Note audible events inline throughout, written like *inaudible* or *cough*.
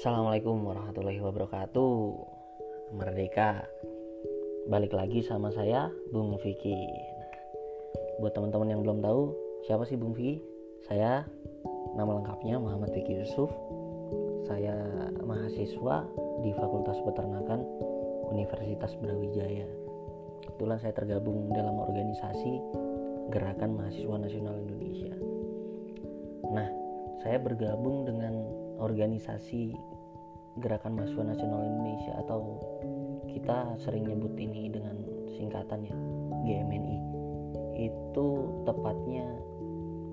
Assalamualaikum warahmatullahi wabarakatuh. Merdeka. Balik lagi sama saya Bung Vicky. Nah, Buat teman-teman yang belum tahu Siapa sih Bung Vicky? Saya Nama lengkapnya Muhammad Vicky Yusuf. Saya mahasiswa Di Fakultas Peternakan Universitas Brawijaya. Kebetulan saya tergabung dalam organisasi Gerakan Mahasiswa Nasional Indonesia. Nah, saya bergabung dengan organisasi Gerakan Mahasiswa Nasional Indonesia atau kita sering nyebut ini dengan singkatannya GMNI. Itu tepatnya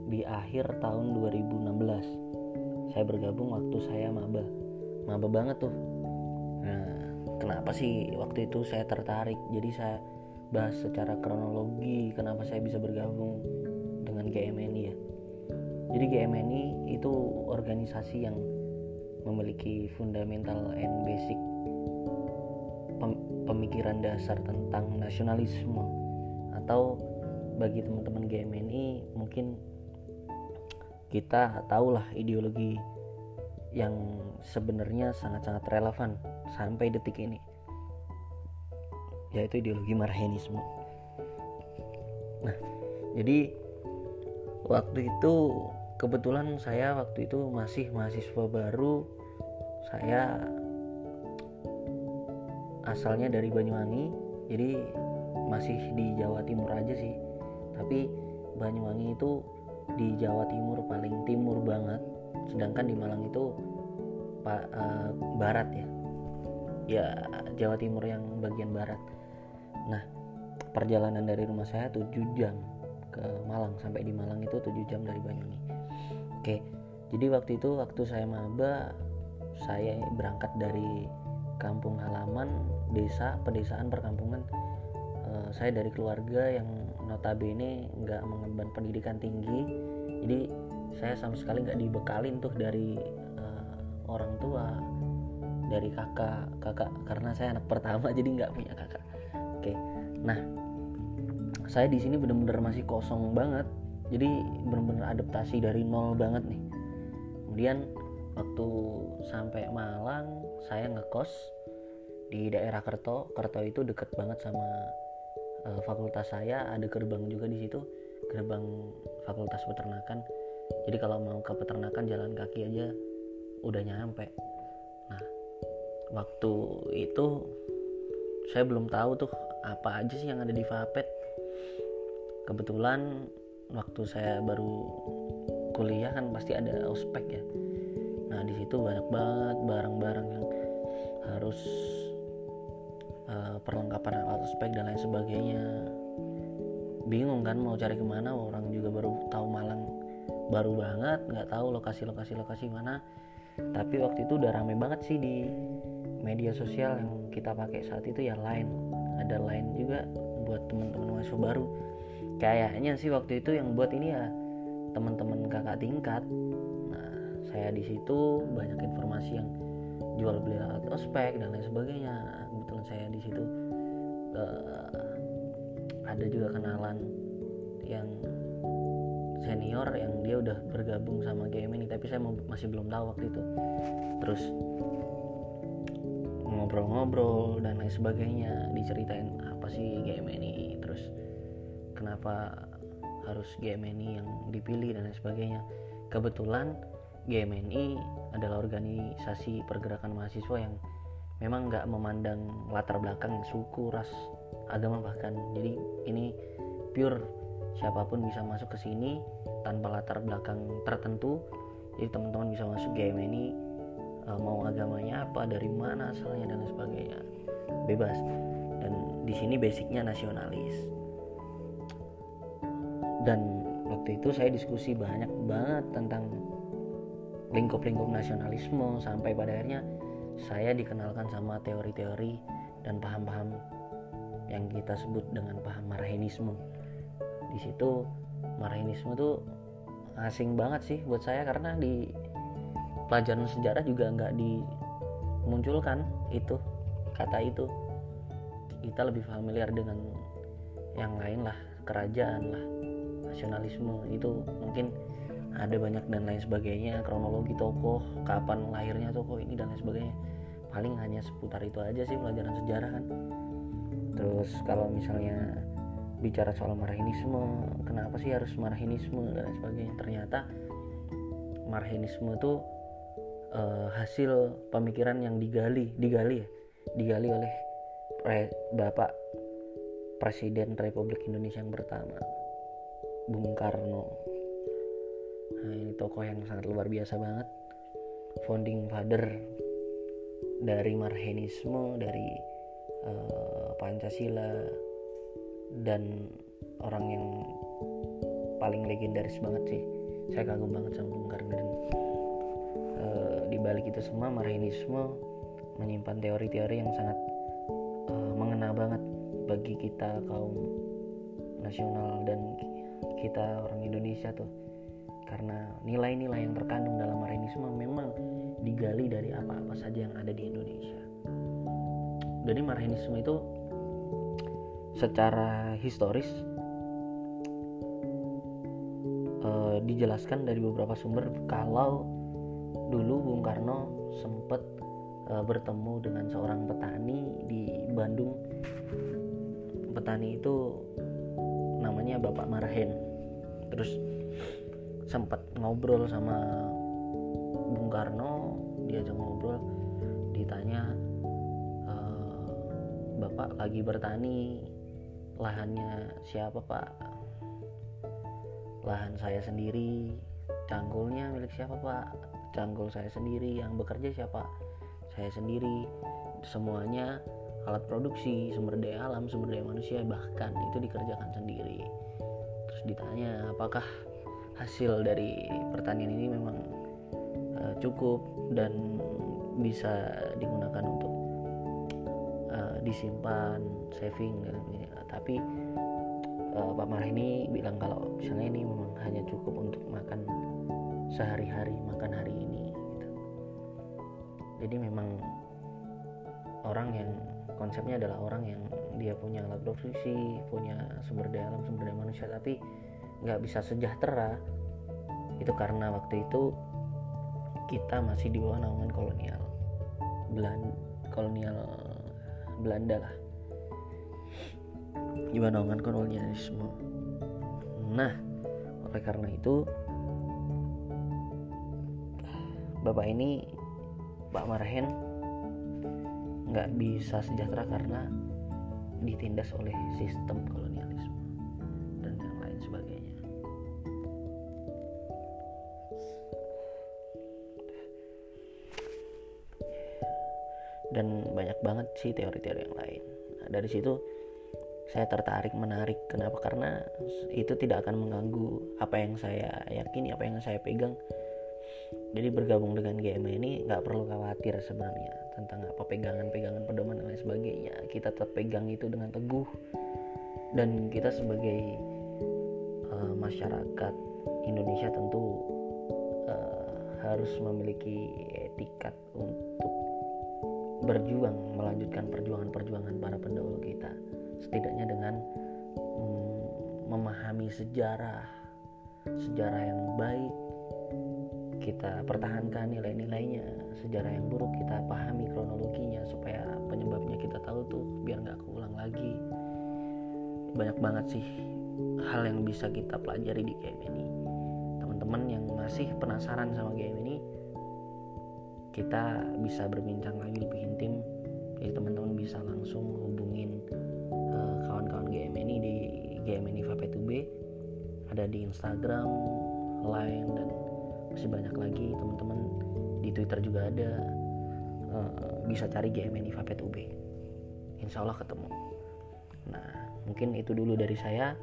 di akhir tahun 2016. Saya bergabung waktu saya maba. Maba banget tuh. Nah, kenapa sih waktu itu saya tertarik? Jadi saya bahas secara kronologi kenapa saya bisa bergabung dengan GMNI ya. Jadi GMNI itu organisasi yang memiliki fundamental and basic pemikiran dasar tentang nasionalisme. Atau bagi teman-teman GMNI mungkin kita tahulah ideologi yang sebenarnya sangat-sangat relevan sampai detik ini yaitu ideologi marhenisme. Nah jadi waktu itu kebetulan saya waktu itu masih mahasiswa baru. Saya asalnya dari Banyuwangi jadi masih di Jawa Timur aja sih. Tapi Banyuwangi itu di Jawa Timur paling timur banget sedangkan di Malang itu uh, barat ya. Ya Jawa Timur yang bagian barat. Nah perjalanan dari rumah saya 7 jam ke Malang sampai di Malang itu 7 jam dari Banyuwangi oke. Jadi waktu itu waktu saya maba saya berangkat dari kampung halaman desa pedesaan perkampungan. Uh, saya dari keluarga yang notabene nggak mengemban pendidikan tinggi. Jadi saya sama sekali nggak dibekalin tuh dari uh, orang tua dari kakak kakak. Karena saya anak pertama *laughs* jadi nggak punya kakak. Oke. Nah saya di sini bener-bener masih kosong banget jadi bener-bener adaptasi dari nol banget nih. Kemudian waktu sampai Malang saya ngekos di daerah Kerto. Kerto itu deket banget sama uh, fakultas saya. Ada gerbang juga di situ gerbang fakultas peternakan. Jadi kalau mau ke peternakan jalan kaki aja udah nyampe. Nah waktu itu saya belum tahu tuh apa aja sih yang ada di Vapet kebetulan waktu saya baru kuliah kan pasti ada ospek ya. Nah di situ banyak banget barang-barang yang harus uh, perlengkapan alat ospek dan lain sebagainya. Bingung kan mau cari ke mana orang juga baru tahu Malang baru banget nggak tahu lokasi-lokasi lokasi mana. Tapi waktu itu udah rame banget sih di media sosial yang kita pakai saat itu ya lain ada lain juga buat teman-teman mahasiswa baru kayaknya sih waktu itu yang buat ini ya teman-teman kakak tingkat. Saya di situ banyak informasi yang jual beli alat ospek dan lain sebagainya. Kebetulan saya di situ uh, ada juga kenalan yang senior yang dia udah bergabung sama game ini tapi saya masih belum tahu waktu itu. Terus ngobrol-ngobrol dan lain sebagainya diceritain apa sih game ini terus kenapa harus game ini yang dipilih dan lain sebagainya kebetulan GMNI adalah organisasi pergerakan mahasiswa yang memang nggak memandang latar belakang suku, ras, agama bahkan. Jadi ini pure siapa pun bisa masuk ke sini tanpa latar belakang tertentu. Jadi teman-teman bisa masuk GMNI eh, mau agamanya apa, dari mana asalnya dan lain sebagainya. Bebas. Dan di sini basicnya nasionalis. Dan waktu itu saya diskusi banyak banget tentang lingkup-lingkup nasionalisme sampai pada akhirnya saya dikenalkan sama teori-teori dan paham-paham yang kita sebut dengan paham marhenisme. Di situ marhenisme tuh asing banget sih buat saya karena di pelajaran sejarah juga nggak dimunculkan itu kata itu. Kita lebih familiar dengan yang lain lah, kerajaan lah, nasionalisme itu mungkin ada banyak dan lain sebagainya kronologi tokoh kapan lahirnya tokoh ini dan lain sebagainya. Paling hanya seputar itu aja sih pelajaran sejarah kan. Terus kalau misalnya bicara soal marhinisme kenapa sih harus marhinisme dan lain sebagainya? Ternyata marhinisme itu uh, hasil pemikiran yang digali digali ya. Digali oleh pre, bapak presiden Republik Indonesia yang pertama Bung Karno. Nah ini tokoh yang sangat luar biasa banget. Founding father dari marhenisme dari uh, Pancasila dan orang yang paling legendaris banget sih. Saya kagum banget sama Bung Karno dan uh, di balik itu semua marhenisme menyimpan teori-teori yang sangat uh, mengena banget bagi kita kaum nasional dan kita orang Indonesia tuh karena nilai-nilai yang terkandung dalam marhenisme memang digali dari apa-apa saja yang ada di Indonesia. Jadi marhenisme itu secara historis uh, dijelaskan dari beberapa sumber kalau dulu Bung Karno sempat uh, bertemu dengan seorang petani di Bandung. Petani itu namanya Bapak Marhen. Terus sempat ngobrol sama Bung Karno diajak ngobrol ditanya e, bapak lagi bertani lahannya siapa pak? Lahan saya sendiri. Canggulnya milik siapa pak? Canggul saya sendiri. Yang bekerja siapa? Saya sendiri. Semuanya alat produksi sumber daya alam sumber daya manusia bahkan itu dikerjakan sendiri terus ditanya apakah hasil dari pertanian ini memang uh, cukup dan bisa digunakan untuk uh, disimpan saving dan tapi uh, Pak Marah ini bilang kalau misalnya ini memang hanya cukup untuk makan sehari-hari makan hari ini gitu. jadi memang orang yang konsepnya adalah orang yang dia punya alat produksi punya sumber daya alam sumber daya manusia tapi nggak bisa sejahtera. Itu karena waktu itu kita masih di bawah naungan kolonial Belanda kolonial Belanda lah. Di bawah naungan kolonialisme. Nah oleh karena itu bapak ini Pak Marhen nggak bisa sejahtera karena ditindas oleh sistem kolonialisme dan banyak banget sih teori-teori yang lain. Nah, dari situ saya tertarik menarik. Kenapa? Karena itu tidak akan mengganggu apa yang saya yakini apa yang saya pegang jadi bergabung dengan GMA ini nggak perlu khawatir sebenarnya tentang apa pegangan-pegangan pedoman dan lain sebagainya. Kita tetap pegang itu dengan teguh. Dan kita sebagai uh, masyarakat Indonesia tentu uh, harus memiliki etikat untuk berjuang melanjutkan perjuangan-perjuangan para pendahulu kita. Setidaknya dengan mm, memahami sejarah sejarah yang baik kita pertahankan nilai-nilainya. Sejarah yang buruk kita pahami kronologinya supaya penyebabnya kita tahu tuh biar nggak keulang lagi. Banyak banget sih hal yang bisa kita pelajari di game ini. Teman-teman yang masih penasaran sama game ini kita bisa berbincang lagi lebih intim. Jadi teman-teman bisa langsung hubungin uh, kawan-kawan GM ini di GM ini VP2B ada di Instagram, Line dan masih banyak lagi. Teman-teman di Twitter juga ada. Uh, bisa cari GM ini VP2B Insya Allah ketemu. Nah mungkin itu dulu dari saya.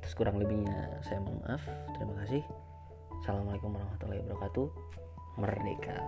Terus kurang lebihnya saya mohon maaf. Terima kasih. Assalamualaikum warahmatullahi wabarakatuh. Merdeka.